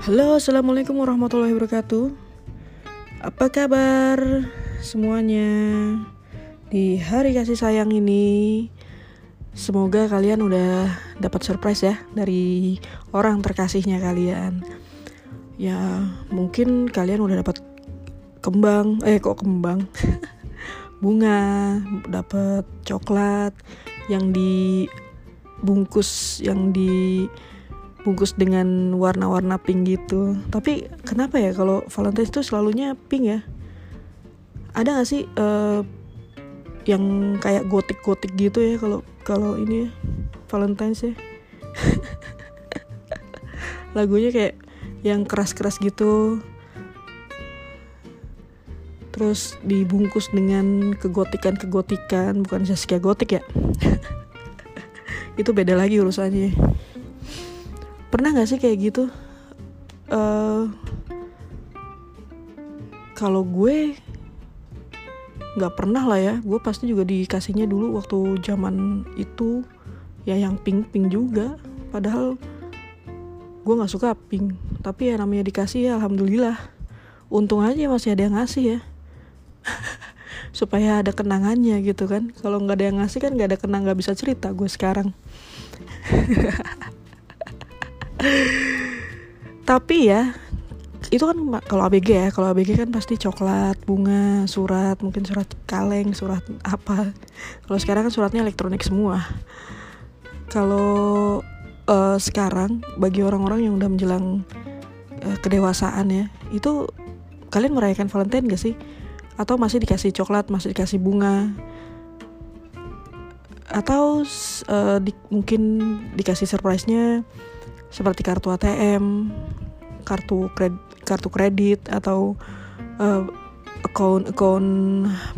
Halo, assalamualaikum warahmatullahi wabarakatuh. Apa kabar semuanya di hari kasih sayang ini? Semoga kalian udah dapat surprise ya dari orang terkasihnya kalian. Ya, mungkin kalian udah dapat kembang, eh kok kembang? Bunga, dapat coklat yang dibungkus yang di bungkus dengan warna-warna pink gitu. Tapi kenapa ya kalau Valentine's itu selalunya pink ya? Ada gak sih uh, yang kayak gotik-gotik gitu ya kalau kalau ini ya, Valentine's ya? Lagunya kayak yang keras-keras gitu. Terus dibungkus dengan kegotikan-kegotikan bukan Saskia gotik ya? Itu beda lagi urusannya pernah nggak sih kayak gitu? Uh, kalau gue nggak pernah lah ya. Gue pasti juga dikasihnya dulu waktu zaman itu. Ya yang pink pink juga. Padahal gue nggak suka pink. Tapi ya namanya dikasih ya alhamdulillah. Untung aja masih ada yang ngasih ya. Supaya ada kenangannya gitu kan. Kalau nggak ada yang ngasih kan nggak ada kenang nggak bisa cerita gue sekarang tapi ya itu kan kalau ABG ya kalau ABG kan pasti coklat bunga surat mungkin surat kaleng surat apa. Kalau sekarang kan suratnya elektronik semua. Kalau uh, sekarang bagi orang-orang yang udah menjelang uh, kedewasaan ya itu kalian merayakan Valentine gak sih? Atau masih dikasih coklat masih dikasih bunga? Atau uh, di, mungkin dikasih surprise-nya seperti kartu ATM, kartu kredit, kartu kredit atau uh, akun-akun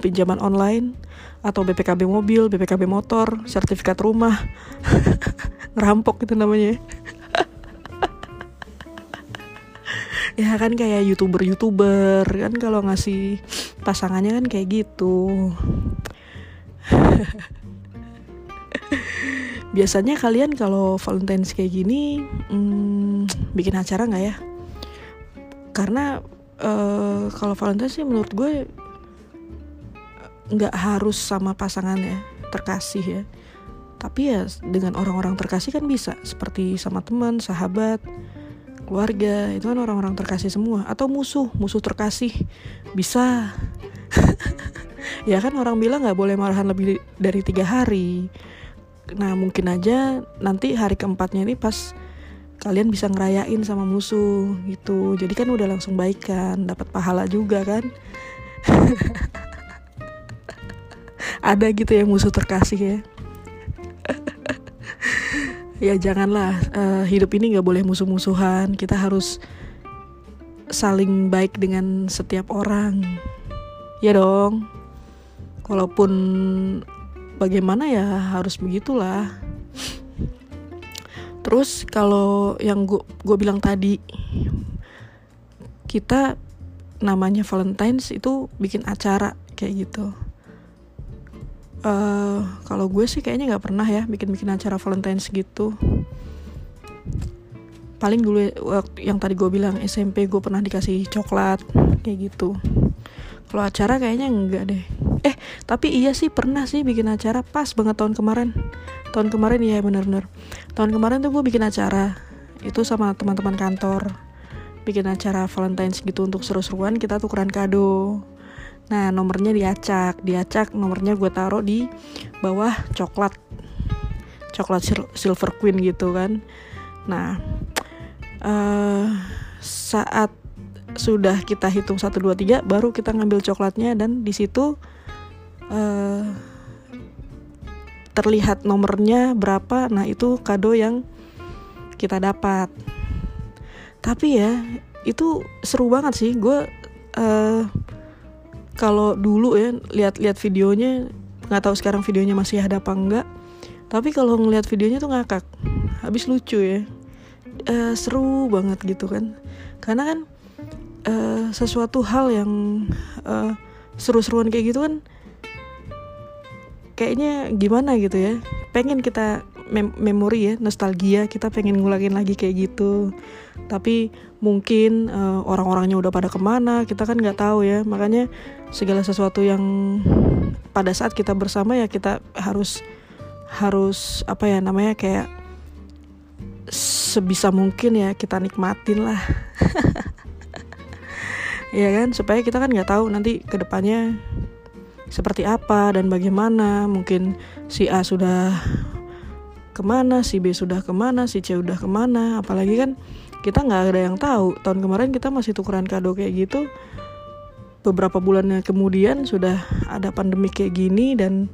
pinjaman online atau BPKB mobil, BPKB motor, sertifikat rumah, ngerampok itu namanya. ya kan kayak youtuber-youtuber kan kalau ngasih pasangannya kan kayak gitu. biasanya kalian kalau Valentine's kayak gini hmm, bikin acara nggak ya? Karena uh, kalau Valentine's sih menurut gue nggak harus sama pasangan ya terkasih ya. Tapi ya dengan orang-orang terkasih kan bisa seperti sama teman sahabat keluarga itu kan orang-orang terkasih semua. Atau musuh musuh terkasih bisa. Ya kan orang bilang nggak boleh marahan lebih dari tiga hari nah mungkin aja nanti hari keempatnya ini pas kalian bisa ngerayain sama musuh gitu. Jadi kan udah langsung baikan dapat pahala juga kan. Ada gitu ya musuh terkasih ya. Ya janganlah uh, hidup ini nggak boleh musuh-musuhan. Kita harus saling baik dengan setiap orang. Ya dong. Walaupun bagaimana ya harus begitulah. Terus kalau yang gue bilang tadi kita namanya Valentine's itu bikin acara kayak gitu. Uh, kalau gue sih kayaknya nggak pernah ya bikin bikin acara Valentine's gitu. Paling dulu yang tadi gue bilang SMP gue pernah dikasih coklat kayak gitu kalau acara kayaknya enggak deh. Eh tapi iya sih pernah sih bikin acara pas banget tahun kemarin. Tahun kemarin ya bener-bener. Tahun kemarin tuh gue bikin acara itu sama teman-teman kantor. Bikin acara Valentine's gitu untuk seru-seruan kita tukeran kado. Nah nomornya diacak. Diacak nomornya gue taruh di bawah coklat. Coklat silver queen gitu kan. Nah uh, saat sudah kita hitung 1 2 3 baru kita ngambil coklatnya dan di situ uh, terlihat nomornya berapa. Nah itu kado yang kita dapat. Tapi ya itu seru banget sih. Gue uh, kalau dulu ya lihat-lihat videonya nggak tahu sekarang videonya masih ada apa enggak. Tapi kalau ngeliat videonya tuh ngakak. Habis lucu ya. Uh, seru banget gitu kan. Karena kan uh, sesuatu hal yang uh, seru-seruan kayak gitu kan kayaknya gimana gitu ya. Pengen kita mem memori ya nostalgia kita pengen ngulangin lagi kayak gitu. Tapi mungkin uh, orang-orangnya udah pada ke mana kita kan nggak tahu ya. Makanya segala sesuatu yang pada saat kita bersama ya kita harus harus apa ya namanya kayak sebisa mungkin ya kita nikmatin lah ya kan? Supaya kita kan nggak tahu nanti ke depannya seperti apa dan bagaimana. Mungkin si A sudah ke mana si B sudah ke mana si C udah ke mana. Apalagi kan kita nggak ada yang tahu. Tahun kemarin kita masih tukeran kado kayak gitu. Beberapa bulannya kemudian sudah ada pandemi kayak gini dan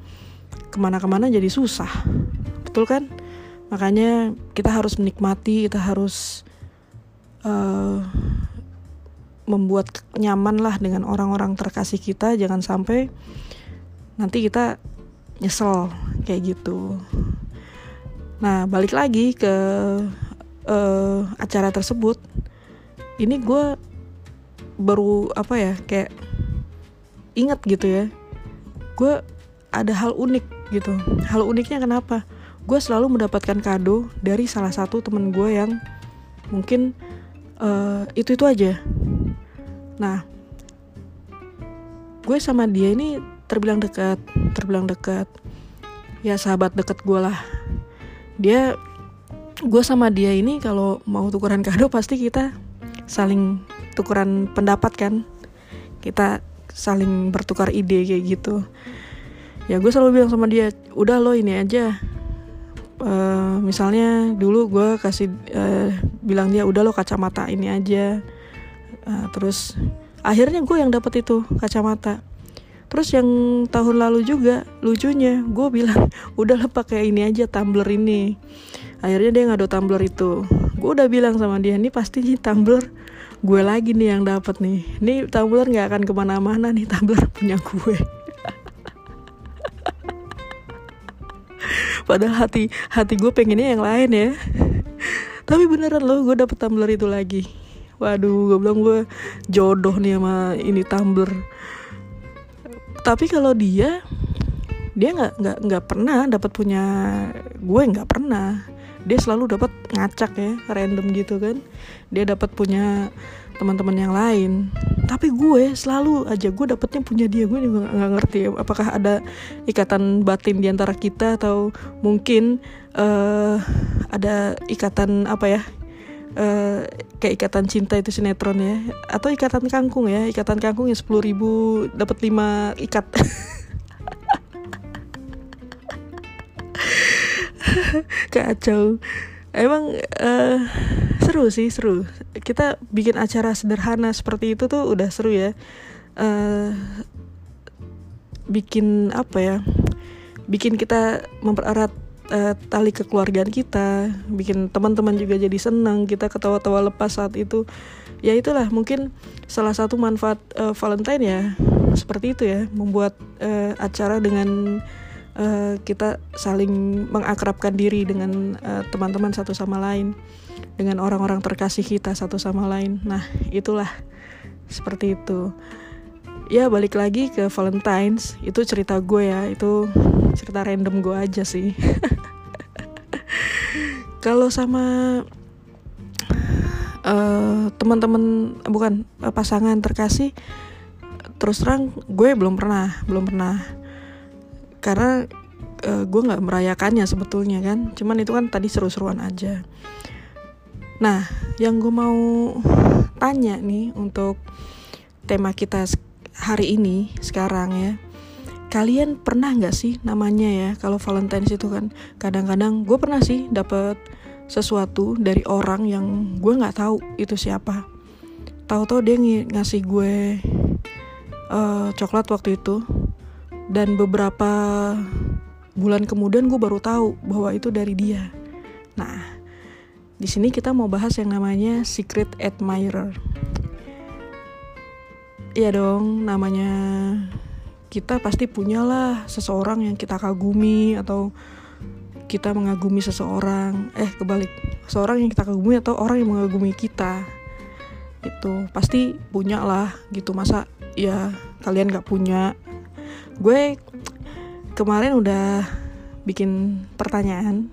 ke mana-kemana jadi susah. Betul kan? Makanya kita harus menikmati kita harus uh, membuat nyaman lah dengan orang-orang terkasih kita jangan sampai nanti kita nyesel kayak gitu. Nah balik lagi ke uh, acara tersebut. Ini gue baru apa ya kayak ingat gitu ya. Gue ada hal unik gitu. Hal uniknya kenapa? Gue selalu mendapatkan kado dari salah satu temen gue yang mungkin uh, eh, itu itu aja Nah, gue sama dia ini terbilang dekat, terbilang dekat. Ya sahabat dekat gue lah. Dia, gue sama dia ini kalau mau tukeran kado pasti kita saling tukeran pendapat kan. Kita saling bertukar ide kayak gitu. Ya gue selalu bilang sama dia, udah lo ini aja. Uh, misalnya dulu gue kasih uh, bilang dia udah lo kacamata ini aja Nah, terus akhirnya gue yang dapat itu kacamata. Terus yang tahun lalu juga lucunya gue bilang udahlah pakai ini aja tumbler ini. Akhirnya dia ngado tumbler itu. Gue udah bilang sama dia ini pasti nih tumbler gue lagi nih yang dapat nih. Ini tumbler nggak akan ke mana-mana nih tumbler punya gue. Padahal hati hati gue pengennya yang lain ya. Tapi beneran loh gue dapet tumbler itu lagi waduh gue bilang gue jodoh nih sama ini Tumblr. Tapi kalau dia dia nggak nggak nggak pernah dapat punya gue nggak pernah. Dia selalu dapat ngacak ya random gitu kan. Dia dapat punya teman-teman yang lain. Tapi gue selalu aja gue dapetnya punya dia. Gue juga nggak ngerti apakah ada ikatan batin di antara kita atau mungkin uh, ada ikatan apa ya uh, kayak ikatan cinta itu sinetron ya. Atau ikatan kangkung ya. Ikatan kangkung yang sepuluh ribu dapat lima ikat. Kacau. Emang uh, seru sih seru. Kita bikin acara sederhana seperti itu tuh udah seru ya. Uh, bikin apa ya? Bikin kita mempererat uh, tali kekeluargaan kita bikin teman-teman juga jadi senang kita ketawa-tawa lepas saat itu. Ya itulah mungkin salah satu manfaat uh, Valentine ya seperti itu ya membuat uh, acara dengan uh, kita saling mengakrabkan diri dengan teman-teman uh, satu sama lain dengan orang-orang terkasih kita satu sama lain. Nah itulah seperti itu. Ya balik lagi ke Valentine's itu cerita gue ya itu cerita random gue aja sih kalau sama uh, teman-teman bukan uh, pasangan terkasih terus terang gue belum pernah belum pernah. Karena uh, gue nggak merayakannya sebetulnya kan. Cuman itu kan tadi seru-seruan aja. Nah yang gue mau tanya nih untuk tema kita hari ini sekarang ya kalian pernah nggak sih namanya ya kalau Valentine's itu kan? Kadang-kadang gue pernah sih dapet sesuatu dari orang yang gue nggak tahu itu siapa. Tahu-tahu dia ng ngasih gue uh, coklat waktu itu. Dan beberapa bulan kemudian gue baru tahu bahwa itu dari dia. Nah di sini kita mau bahas yang namanya secret admirer. Iya dong namanya kita pasti punyalah seseorang yang kita kagumi atau kita mengagumi seseorang. Eh kebalik. Seseorang yang kita kagumi atau orang yang mengagumi kita. Itu pasti punya lah gitu. Masa ya kalian gak punya? Gue kemarin udah bikin pertanyaan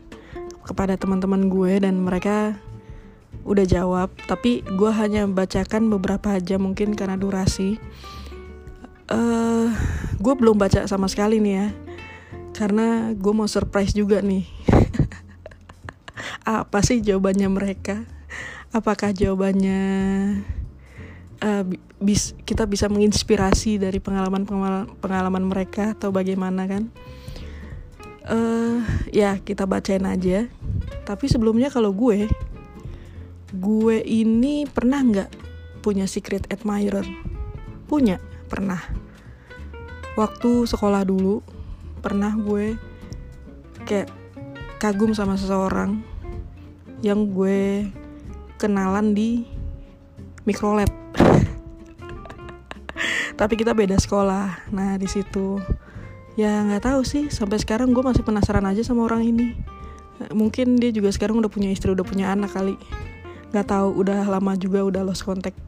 kepada teman-teman gue dan mereka udah jawab. Tapi gue hanya bacakan beberapa aja mungkin karena durasi uh, gue belum baca sama sekali nih ya. Karena gue mau surprise juga nih. Apa sih jawabannya mereka? Apakah jawabannya uh, bis kita bisa menginspirasi dari pengalaman pengalaman, pengalaman mereka atau bagaimana kan? Uh, ya kita bacain aja. Tapi sebelumnya kalau gue gue ini pernah nggak punya secret admirer? Punya pernah. Waktu sekolah dulu pernah gue kayak kagum sama seseorang yang gue kenalan di mikrolab. Tapi kita beda sekolah. Nah di situ ya nggak tahu sih sampai sekarang gue masih penasaran aja sama orang ini. Mungkin dia juga sekarang udah punya istri udah punya anak kali. Nggak tahu udah lama juga udah lost contact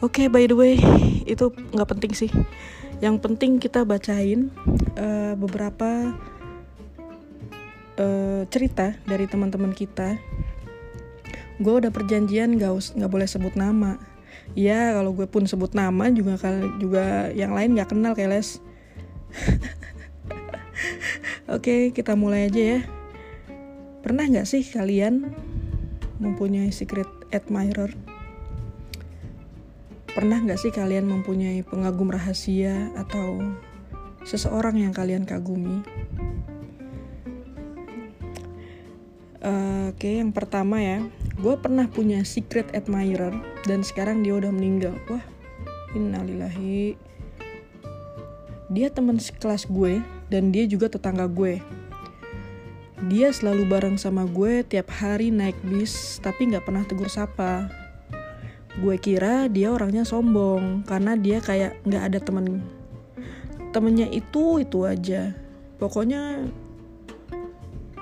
oke okay, by the way itu nggak penting sih yang penting kita bacain uh, beberapa uh, cerita dari teman-teman kita gue udah perjanjian gak nggak boleh sebut nama ya kalau gue pun sebut nama juga juga yang lain nggak kenal kayak les Oke, kita mulai aja ya. Pernah nggak sih kalian mempunyai secret admirer? Pernah nggak sih kalian mempunyai pengagum rahasia atau seseorang yang kalian kagumi? Uh, Oke, okay, yang pertama ya, gue pernah punya secret admirer dan sekarang dia udah meninggal. Wah, innalillahi. Dia teman sekelas gue dan dia juga tetangga gue. Dia selalu bareng sama gue tiap hari naik bis, tapi nggak pernah tegur sapa. Gue kira dia orangnya sombong karena dia kayak nggak ada temen. Temennya itu itu aja. Pokoknya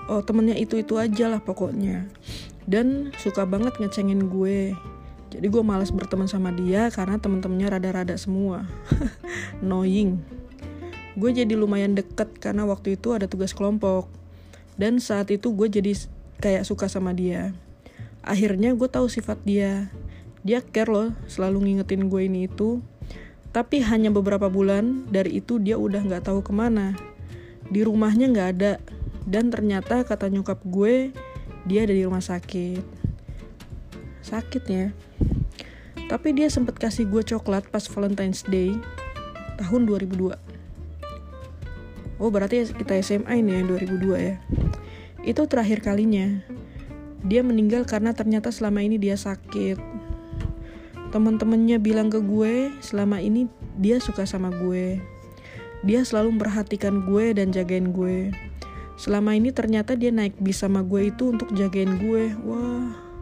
oh temennya itu itu aja lah pokoknya. Dan suka banget ngecengin gue. Jadi gue males berteman sama dia karena temen-temennya rada-rada semua. Annoying gue jadi lumayan deket karena waktu itu ada tugas kelompok dan saat itu gue jadi kayak suka sama dia akhirnya gue tahu sifat dia dia care loh selalu ngingetin gue ini itu. Tapi hanya beberapa bulan dari itu dia udah nggak tahu ke mana. Di rumahnya nggak ada. Dan ternyata kata nyokap gue dia ada di rumah sakit. Sakit ya. Tapi dia sempat kasih gue coklat pas Valentine's Day tahun 2002 oh berarti kita SMA ini ya 2002 ya? Itu terakhir kalinya. Dia meninggal karena ternyata selama ini dia sakit teman-temannya bilang ke gue selama ini dia suka sama gue. Dia selalu memperhatikan gue dan jagain gue. Selama ini ternyata dia naik bis sama gue itu untuk jagain gue. Wah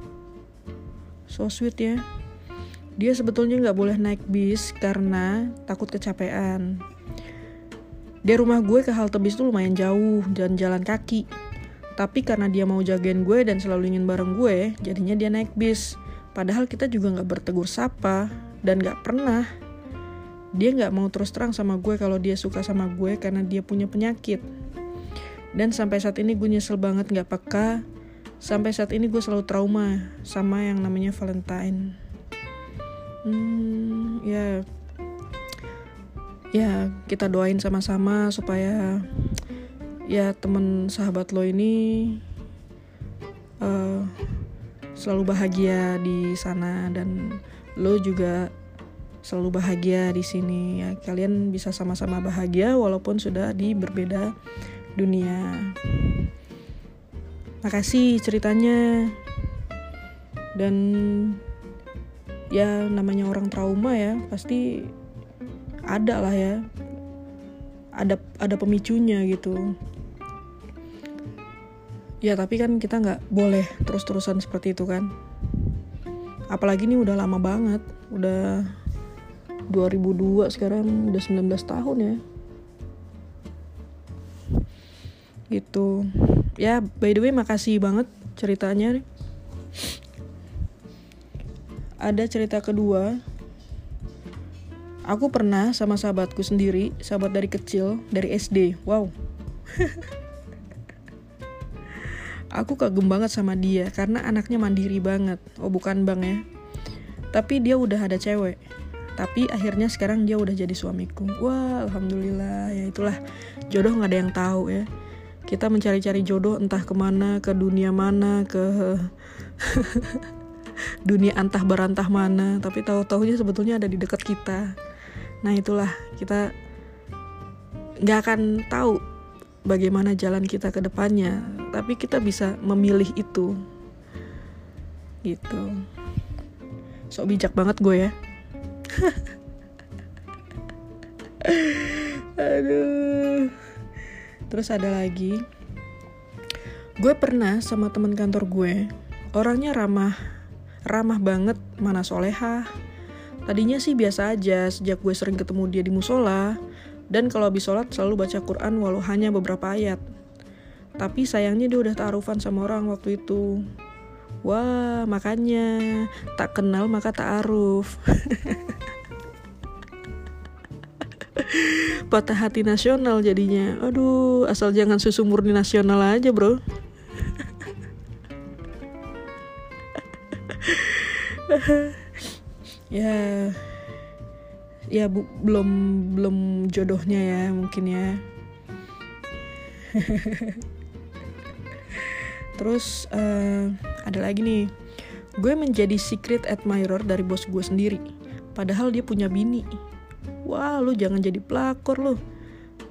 so sweet ya. Dia sebetulnya nggak boleh naik bis karena takut kecapean. Dari rumah gue ke halte bis tuh lumayan jauh dan jalan kaki. Tapi karena dia mau jagain gue dan selalu ingin bareng gue, jadinya dia naik bis. Padahal kita juga gak bertegur sapa dan gak pernah. Dia gak mau terus terang sama gue kalau dia suka sama gue karena dia punya penyakit. Dan sampai saat ini gue nyesel banget gak peka. Sampai saat ini gue selalu trauma sama yang namanya Valentine. Hmm, ya ya kita doain sama-sama supaya ya temen sahabat lo ini uh, selalu bahagia di sana dan lo juga selalu bahagia di sini. Ya kalian bisa sama-sama bahagia walaupun sudah di berbeda dunia. Makasih ceritanya. Dan ya namanya orang trauma ya pasti ada lah ya. Ada ada pemicunya gitu ya tapi kan kita nggak boleh terus-terusan seperti itu kan. Apalagi ini udah lama banget. Udah 2002 sekarang udah 19 tahun ya. Gitu. Ya by the way makasih banget ceritanya. Ada cerita kedua. Aku pernah sama sahabatku sendiri, sahabat dari kecil, dari SD. Wow. aku kagum banget sama dia karena anaknya mandiri banget. Oh bukan bang ya. Tapi dia udah ada cewek. Tapi akhirnya sekarang dia udah jadi suamiku. Wah alhamdulillah. Ya itulah. Jodoh nggak ada yang tahu ya. Kita mencari-cari jodoh entah ke mana ke dunia mana ke dunia antah berantah mana. Tapi tahu-tahunya sebetulnya ada di dekat kita. Nah itulah. Kita nggak akan tahu bagaimana jalan kita ke depannya tapi kita bisa memilih itu. Gitu. Sok bijak banget gue ya. Aduh. Terus ada lagi. Gue pernah sama teman kantor gue. Orangnya ramah ramah banget mana soleha tadinya sih biasa aja sejak gue sering ketemu dia di musola dan kalau habis sholat selalu baca Quran walau hanya beberapa ayat. Tapi sayangnya dia udah ta'arufan sama orang waktu itu. Wah, makanya tak kenal maka ta'aruf. Patah hati nasional jadinya. Aduh, asal jangan susu murni nasional aja, bro. ya ya bu, belum belum jodohnya ya mungkin ya. Terus uh, ada lagi nih. Gue menjadi secret admirer dari bos gue sendiri. Padahal dia punya bini. Wah lu jangan jadi pelakor lo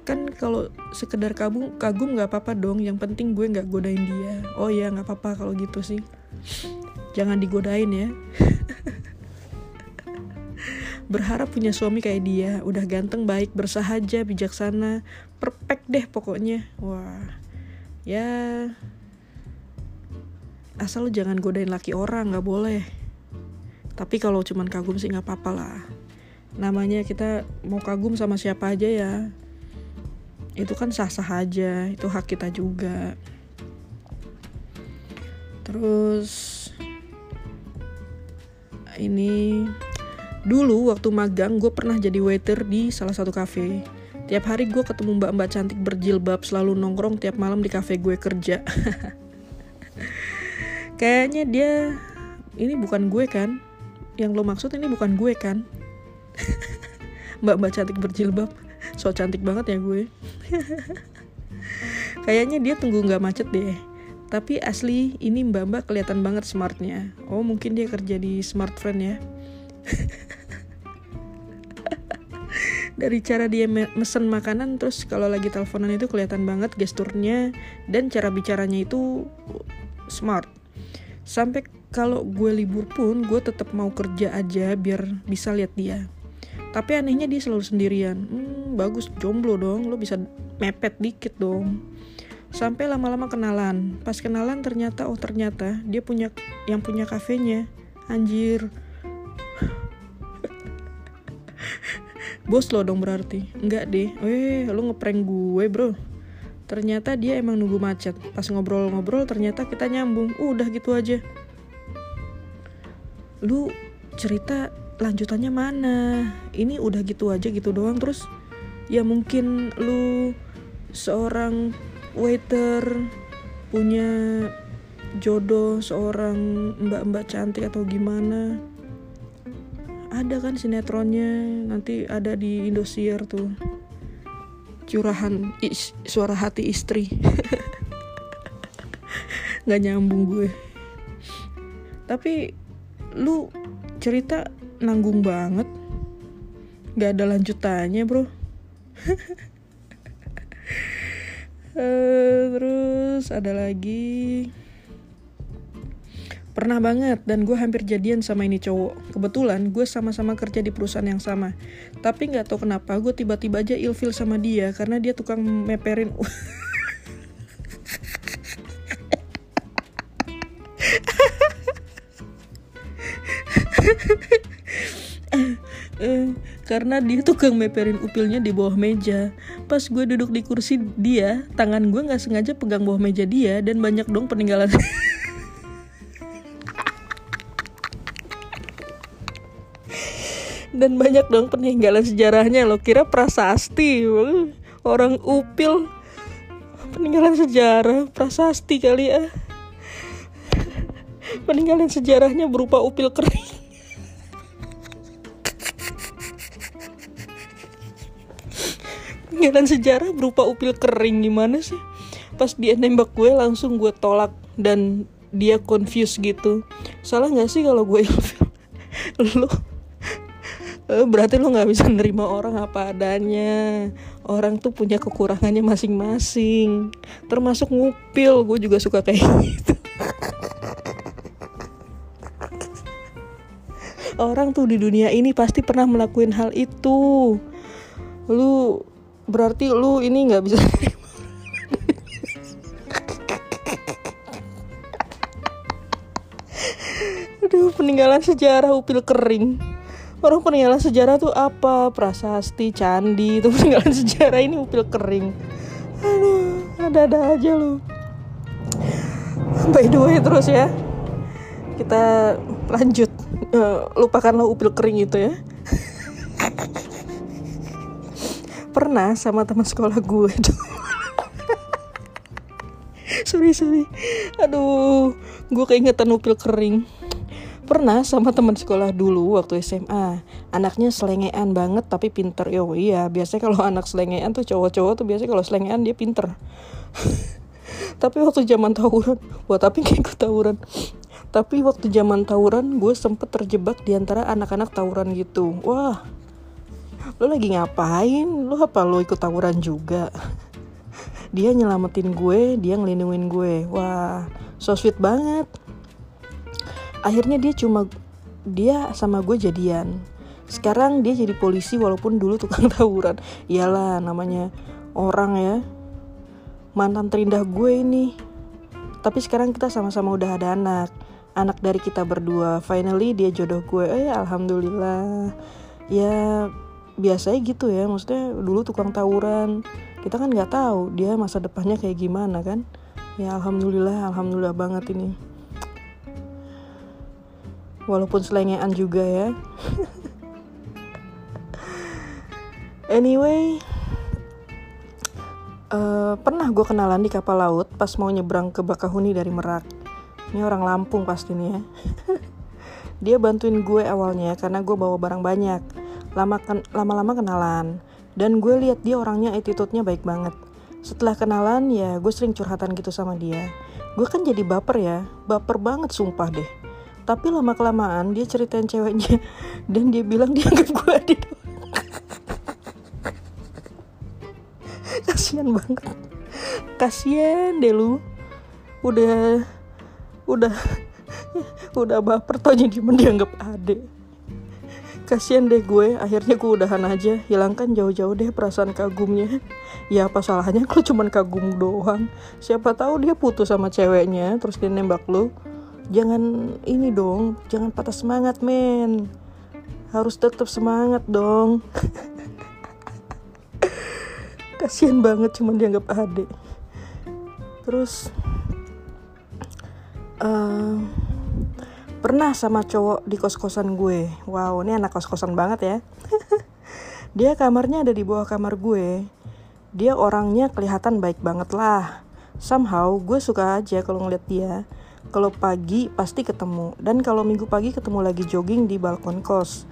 kan kalau sekedar kagum kagum nggak apa-apa dong. Yang penting gue nggak godain dia. Oh ya nggak apa-apa kalau gitu sih. Jangan digodain ya berharap punya suami kayak dia. Udah ganteng baik bersahaja bijaksana perfect deh pokoknya. Wah ya. Asal jangan godain laki orang nggak boleh. Tapi kalau cuman kagum sih nggak apa-apa lah. Namanya kita mau kagum sama siapa aja ya. Itu kan sah-sah aja itu hak kita juga. Terus ini Dulu waktu magang gue pernah jadi waiter di salah satu cafe. Tiap hari gue ketemu mbak-mbak cantik berjilbab selalu nongkrong tiap malam di cafe gue kerja. Kayaknya dia ini bukan gue kan? Yang lo maksud ini bukan gue kan? Mbak-mbak cantik berjilbab, so cantik banget ya gue. Kayaknya dia tunggu nggak macet deh. Tapi asli ini mbak-mbak kelihatan banget smartnya. Oh mungkin dia kerja di Smart Friend ya. dari cara dia mesen makanan terus kalau lagi teleponan itu kelihatan banget gesturnya dan cara bicaranya itu smart. Sampai kalau gue libur pun gue tetap mau kerja aja biar bisa lihat dia. Tapi anehnya dia selalu sendirian. Hmm, bagus jomblo dong. Lo bisa mepet dikit dong. Sampai lama-lama kenalan. Pas kenalan ternyata oh ternyata dia punya yang punya kafenya. Anjir bos lo dong berarti. Enggak deh eh lu ngeprank gue bro. Ternyata dia emang nunggu macet. Pas ngobrol-ngobrol ternyata kita nyambung. Udah gitu aja. Lu cerita lanjutannya mana? Ini udah gitu aja gitu doang. Terus ya mungkin lu seorang waiter punya jodoh seorang mbak-mbak cantik atau gimana ada kan sinetronnya nanti ada di Indosiar tuh. Curahan is, suara hati istri. Nggak nyambung gue. Tapi lu cerita nanggung banget. Nggak ada lanjutannya bro. Uh, terus ada lagi Pernah banget dan gue hampir jadian sama ini cowok. Kebetulan gue sama-sama kerja di perusahaan yang sama. Tapi nggak tahu kenapa gue tiba-tiba aja ilfil sama dia karena dia tukang meperin. karena dia tukang meperin upilnya di bawah meja. Pas gue duduk di kursi dia, tangan gue nggak sengaja pegang bawah meja dia dan banyak dong peninggalan. dan banyak dong peninggalan sejarahnya lo kira prasasti orang upil. Peninggalan sejarah prasasti kali ya. Peninggalan sejarahnya berupa upil kering. Peninggalan sejarah berupa upil kering gimana sih? Pas dia nembak gue langsung gue tolak dan dia confused gitu. Salah nggak sih kalau gue ilfil? Lo berarti lo nggak bisa nerima orang apa adanya. Orang tuh punya kekurangannya masing-masing. Termasuk ngupil gue juga suka kayak gitu. Orang tuh di dunia ini pasti pernah melakukan hal itu. Lu berarti lu ini nggak bisa aduh peninggalan sejarah upil kering orang peninggalan sejarah tuh apa? Prasasti candi itu peninggalan sejarah. Ini upil kering. Aduh ada-ada aja lu by the way terus ya. Kita lanjut. Uh, lupakanlah upil kering itu ya. Pernah sama teman sekolah gue sorry sorry. Aduh gue keingetan upil kering pernah sama teman sekolah dulu waktu SMA anaknya selengean banget tapi pinter. Yo iya biasanya kalau anak selengean tuh cowok-cowok tuh biasanya kalau selengean dia pinter. Tapi waktu zaman tawuran wah tapi kayak gue tawuran? Tapi waktu zaman tawuran gue sempet terjebak di antara anak-anak tawuran gitu. Wah lo lagi ngapain? Lo apa lo ikut tawuran juga? Dia nyelamatin gue dia ngelindungin gue. Wah so sweet banget akhirnya dia cuma dia sama gue jadian. Sekarang dia jadi polisi walaupun dulu tukang tawuran. Iyalah namanya orang ya. Mantan terindah gue ini. Tapi sekarang kita sama-sama udah ada anak. Anak dari kita berdua. Finally dia jodoh gue. Eh alhamdulillah. Ya biasanya gitu ya. Maksudnya dulu tukang tawuran. Kita kan nggak tahu dia masa depannya kayak gimana kan. Ya alhamdulillah alhamdulillah banget ini walaupun selengean juga ya. Anyway uh, pernah gue kenalan di kapal laut pas mau nyebrang ke Bakahuni dari Merak. Ini orang Lampung pasti nih ya. Dia bantuin gue awalnya karena gue bawa barang banyak. Lama lama-lama kenalan. Dan gue lihat dia orangnya attitude-nya baik banget. Setelah kenalan ya gue sering curhatan gitu sama dia. Gue kan jadi baper ya. Baper banget sumpah deh tapi lama kelamaan dia ceritain ceweknya dan dia bilang dia anggap gue adik kasian banget. Kasian deh lu. Udah udah udah baper dia dianggap adik kasian deh gue akhirnya gue udahan aja. Hilangkan jauh-jauh deh perasaan kagumnya. Ya apa salahnya kalau cuman kagum doang? Siapa tahu dia putus sama ceweknya terus dia nembak lu jangan ini dong jangan patah semangat men. Harus tetap semangat dong. Kasian banget cuman dianggap adik. Terus uh, pernah sama cowok di kos-kosan gue. Wow ini anak kos-kosan banget ya. Dia kamarnya ada di bawah kamar gue. Dia orangnya kelihatan baik banget lah. Somehow gue suka aja kalau ngeliat dia kalau pagi pasti ketemu. Dan kalau minggu pagi ketemu lagi jogging di balkon kos.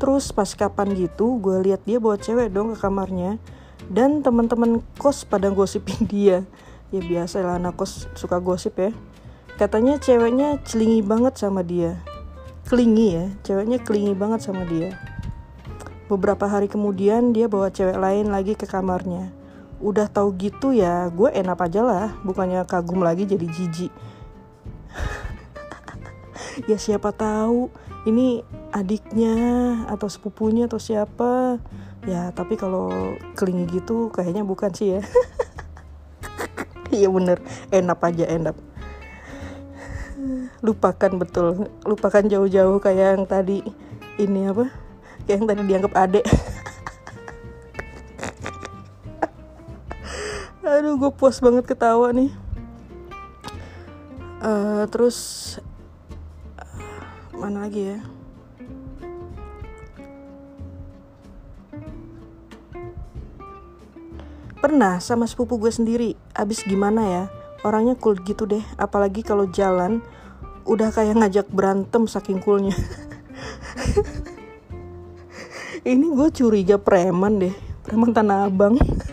Terus pas kapan gitu gue lihat dia bawa cewek dong ke kamarnya. Dan teman-teman kos pada gosipin dia. Ya biasa lah anak kos suka gosip ya. Katanya ceweknya celingi banget sama dia. Kelingi ya ceweknya kelingi banget sama dia. Beberapa hari kemudian dia bawa cewek lain lagi ke kamarnya. Udah tahu gitu ya gue enak aja lah. Bukannya kagum lagi jadi jijik ya siapa tahu ini adiknya atau sepupunya atau siapa. Ya tapi kalau kelingi gitu kayaknya bukan sih ya. Iya bener enak aja enak. Lupakan betul lupakan jauh-jauh kayak yang tadi ini apa? Kayak yang tadi dianggap adek. Aduh gue puas banget ketawa nih uh, terus uh, mana lagi ya? Pernah sama sepupu gue sendiri. Abis gimana ya? Orangnya cool gitu deh. Apalagi kalau jalan udah kayak ngajak berantem saking coolnya. Ini gue curiga preman deh. Preman tanah abang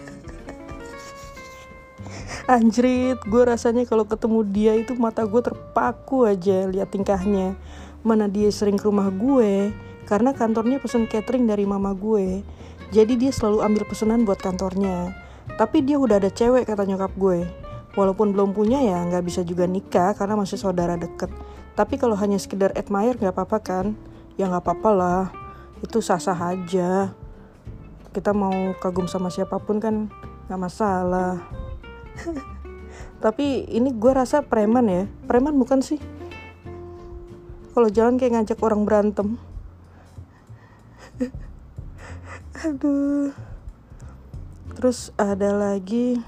anjrit gue rasanya kalau ketemu dia itu mata gue terpaku aja lihat tingkahnya. Mana dia sering ke rumah gue karena kantornya pesen catering dari mama gue. Jadi dia selalu ambil pesanan buat kantornya. Tapi dia udah ada cewek kata nyokap gue. Walaupun belum punya ya nggak bisa juga nikah karena masih saudara deket. Tapi kalau hanya sekedar admire nggak apa-apa kan? Ya nggak apa-apa lah. Itu sah-sah aja. Kita mau kagum sama siapa pun kan nggak masalah tapi ini gue rasa preman ya. Preman bukan sih? Kalau jalan kayak ngajak orang berantem. Aduh. Terus ada lagi.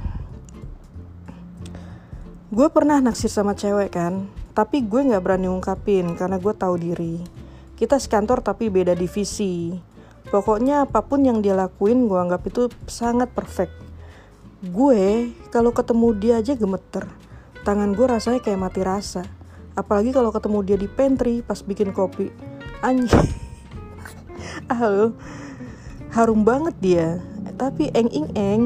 Gue pernah naksir sama cewek kan tapi gue nggak berani ungkapin karena gue tahu diri. Kita sekantor tapi beda divisi. Pokoknya apa pun yang dia lakuin gue anggap itu sangat perfect gue kalau ketemu dia aja gemeter. Tangan gue rasanya kayak mati rasa. Apalagi kalau ketemu dia di pantry pas bikin kopi. Anjing. Ah harum banget dia. Tapi eng ing eng.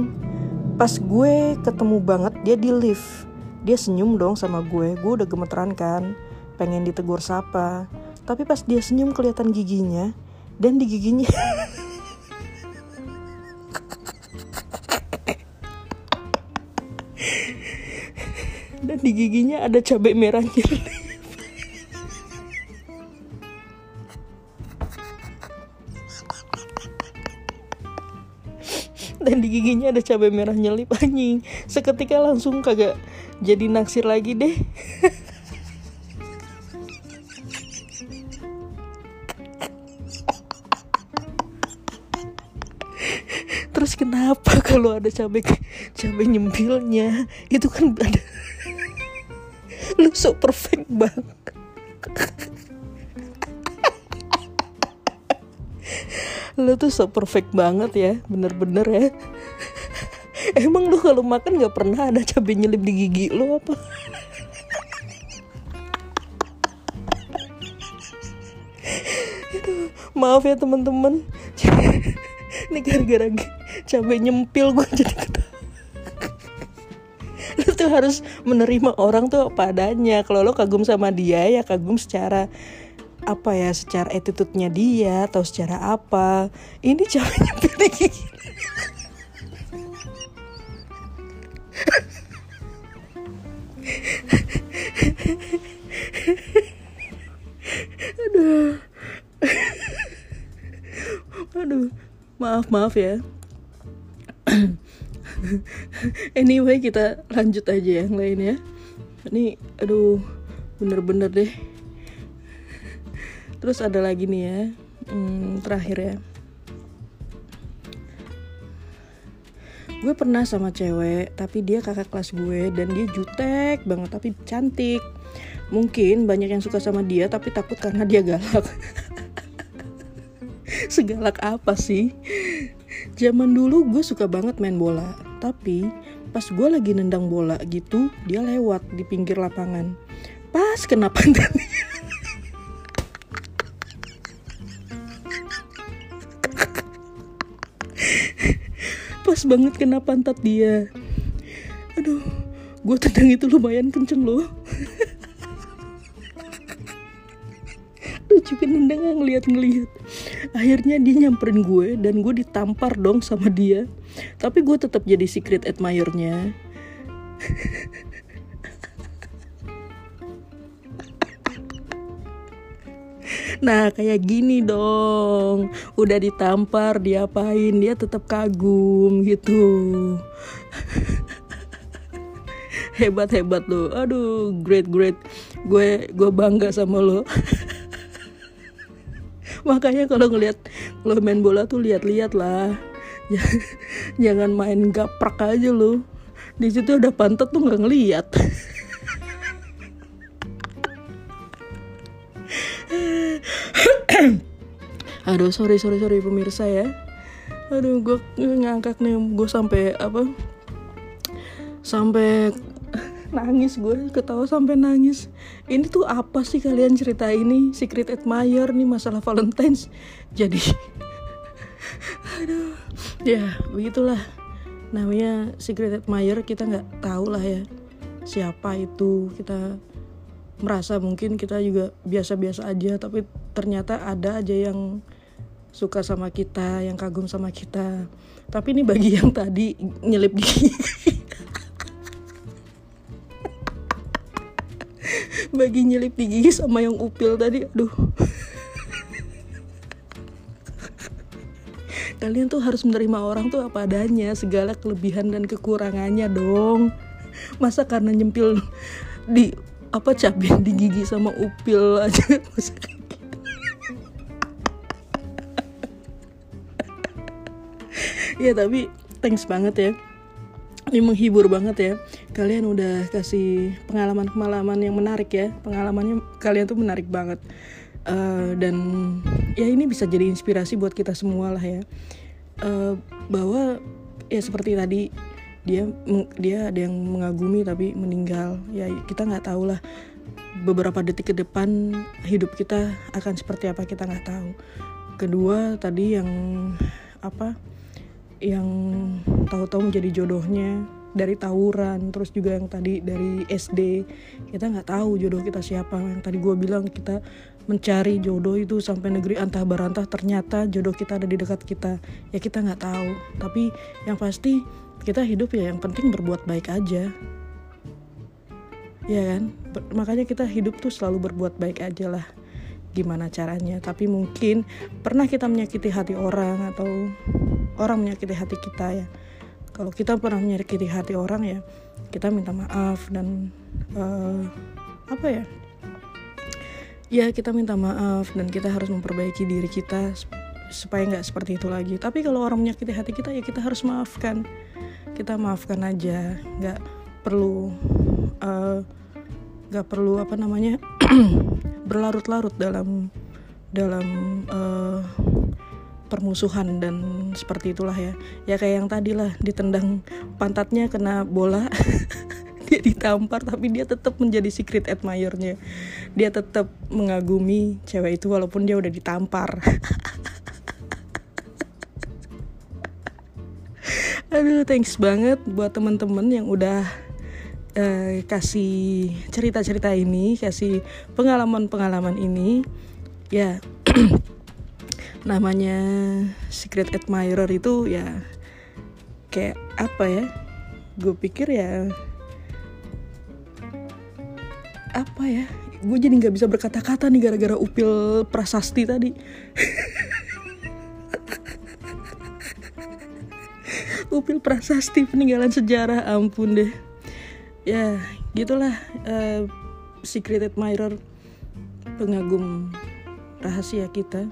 Pas gue ketemu banget dia di lift. Dia senyum dong sama gue. Gue udah gemeteran kan. Pengen ditegur sapa. Tapi pas dia senyum kelihatan giginya dan di giginya dan di giginya ada cabai merahnya. Dan di giginya ada cabai merah nyelip anjing. Seketika langsung kagak jadi naksir lagi deh. Terus kenapa kalau ada cabai cabai nyempilnya? Itu kan ada lu so perfect banget. Lu tuh so perfect banget ya bener-bener ya. Emang lu kalau makan nggak pernah ada cabai nyelip di gigi lu apa? Maaf ya teman-teman. Ini gara-gara cabai nyempil gue jadi ketawa tuh harus menerima orang tuh apa adanya. Kalau lo kagum sama dia ya kagum secara apa ya secara attitude-nya dia atau secara apa. Ini caranya pilih aduh. Aduh. Maaf maaf ya anyway kita lanjut aja yang lain ya. Ini aduh bener-bener deh. Terus ada lagi nih ya. Hmm, terakhir ya. Gue pernah sama cewek tapi dia kakak kelas gue dan dia jutek banget tapi cantik. Mungkin banyak yang suka sama dia tapi takut karena dia galak. Segalak apa sih? Zaman dulu gue suka banget main bola tapi pas gue lagi nendang bola gitu dia lewat di pinggir lapangan. Pas kena pantatnya pas banget kena pantat dia? Aduh gue tendang itu lumayan kenceng loh. Lucu kan nendang ngeliat-ngeliat. Akhirnya dia nyamperin gue dan gue ditampar dong sama dia tapi gue tetap jadi secret admirer-nya. Nah kayak gini dong. Udah ditampar diapain Dia tetap kagum gitu. Hebat hebat lo. Aduh great great. Gue gue bangga sama lo. Makanya kalau ngeliat Lo main bola tuh lihat-lihat lah Jangan main gaprak aja lo di situ udah pantat tuh nggak ngeliat. Aduh sorry sorry sorry pemirsa ya. Aduh gue ngangkat nih gue sampai apa? Sampai nangis gue ketawa sampai nangis. Ini tuh apa sih kalian cerita ini? Secret admirer nih masalah Valentine's. Jadi aduh. Ya begitulah. Namanya secret admirer kita nggak tahu lah ya siapa itu. Kita merasa mungkin kita juga biasa-biasa aja tapi ternyata ada aja yang suka sama kita yang kagum sama kita. Tapi ini bagi yang tadi nyelip di bagi nyelip di gigi sama yang upil tadi aduh kalian tuh harus menerima orang tuh apa adanya segala kelebihan dan kekurangannya dong. Masa karena nyempil di apa cabai di gigi sama upil aja masa gitu. Ya tapi thanks banget ya. Ini menghibur banget ya. Kalian udah kasih pengalaman-pengalaman yang menarik ya. Pengalamannya kalian tuh menarik banget uh, dan ya ini bisa jadi inspirasi buat kita semua lah ya. Uh, bahwa ya seperti tadi dia dia ada yang mengagumi tapi meninggal. Ya kita nggak tahu lah beberapa detik ke depan hidup kita akan seperti apa kita nggak tahu. Kedua tadi yang apa yang tahu-tahu menjadi jodohnya dari tawuran terus juga yang tadi dari SD kita nggak tahu jodoh kita siapa. Yang tadi gue bilang kita mencari jodoh itu sampai negeri antah barantah ternyata jodoh kita ada di dekat kita. Ya kita nggak tahu. Tapi yang pasti kita hidup ya yang penting berbuat baik aja. Ya kan? Makanya kita hidup tuh selalu berbuat baik aja lah. Gimana caranya? Tapi mungkin pernah kita menyakiti hati orang atau orang menyakiti hati kita ya. Kalau kita pernah menyakiti hati orang ya kita minta maaf dan uh, apa ya ya kita minta maaf dan kita harus memperbaiki diri kita supaya nggak seperti itu lagi. Tapi kalau orang menyakiti hati kita ya kita harus maafkan. Kita maafkan aja nggak perlu eh, nggak uh, perlu apa namanya berlarut-larut dalam dalam uh, permusuhan dan seperti itulah ya. Ya kayak yang tadi lah ditendang pantatnya kena bola dia ditampar tapi dia tetap menjadi secret admirer-nya. Dia tetap mengagumi cewek itu walaupun dia udah ditampar. Aduh thanks banget buat teman-teman yang udah uh, kasih cerita-cerita ini kasih pengalaman-pengalaman ini. Ya namanya secret admirer itu ya kayak apa ya? Gue pikir ya apa ya? Gue jadi nggak bisa berkata-kata nih gara-gara upil prasasti tadi. Upil prasasti peninggalan sejarah ampun deh. Ya gitulah uh, secret admirer pengagum rahasia kita.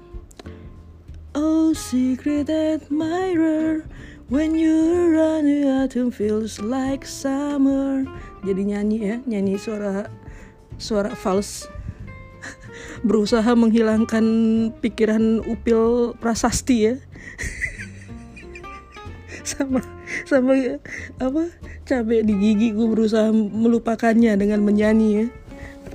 Oh secret admirer When you run the autumn feels like summer. Jadi nyanyi ya Nyanyi suara Suara false Berusaha menghilangkan pikiran upil prasasti ya. Sama Sama Apa Cabai di gigi gue berusaha melupakannya dengan menyanyi ya.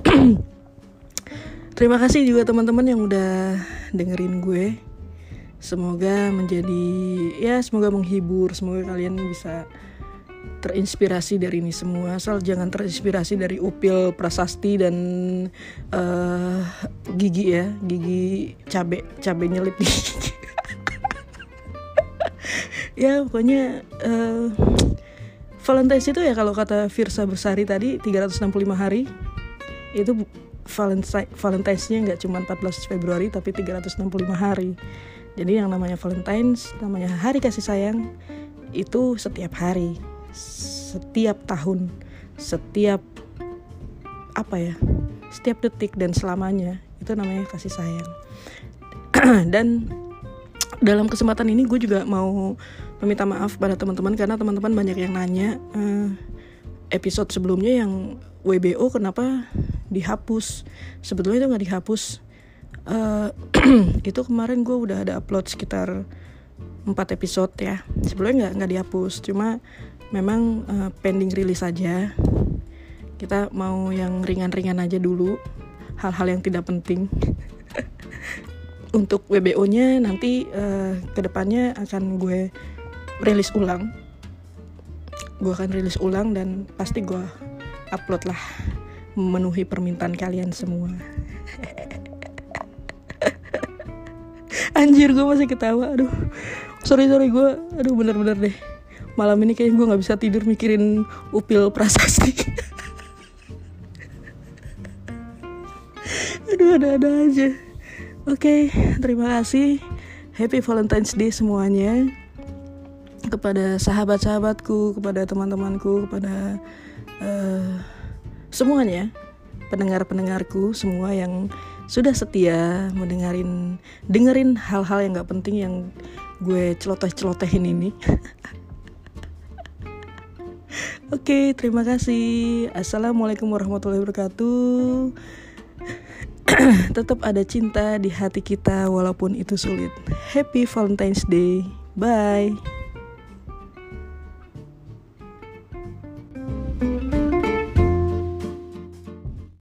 Terima kasih juga teman-teman yang udah dengerin gue. Semoga menjadi ya semoga menghibur semoga kalian bisa terinspirasi dari ini semua. Asal jangan terinspirasi dari upil prasasti dan uh, gigi ya gigi cabe cabe nyelip. Di gigi ya pokoknya uh, Valentine's itu ya kalau kata Virsa Besari tadi 365 hari. Itu Valentine's-nya nggak cuma 14 Februari tapi 365 hari. Jadi yang namanya Valentine's, namanya hari kasih sayang itu setiap hari, setiap tahun, setiap apa ya? Setiap detik dan selamanya itu namanya kasih sayang. dan dalam kesempatan ini gue juga mau meminta maaf pada teman-teman karena teman-teman banyak yang nanya uh, episode sebelumnya yang WBO kenapa dihapus sebetulnya itu nggak dihapus uh, itu kemarin gue udah ada upload sekitar 4 episode ya sebelumnya nggak nggak dihapus cuma memang uh, pending rilis aja kita mau yang ringan-ringan aja dulu hal-hal yang tidak penting. Untuk WBO-nya nanti uh, ke depannya akan gue rilis ulang. Gue akan rilis ulang dan pasti gue upload lah memenuhi permintaan kalian semua. Anjir gue masih ketawa aduh. Sorry sorry gue aduh bener-bener deh malam ini kayaknya gue nggak bisa tidur mikirin upil prasasti. Aduh ada-ada aja. Oke okay, terima kasih. Happy Valentine's Day semuanya. Kepada sahabat-sahabatku kepada teman-temanku kepada uh, semuanya. Pendengar-pendengarku semua yang sudah setia mendengarin dengerin hal-hal yang nggak penting yang gue celoteh-celotehin ini Oke, terima kasih. Assalamualaikum warahmatullahi wabarakatuh. Tetap ada cinta di hati kita walaupun itu sulit. Happy Valentine's Day. Bye.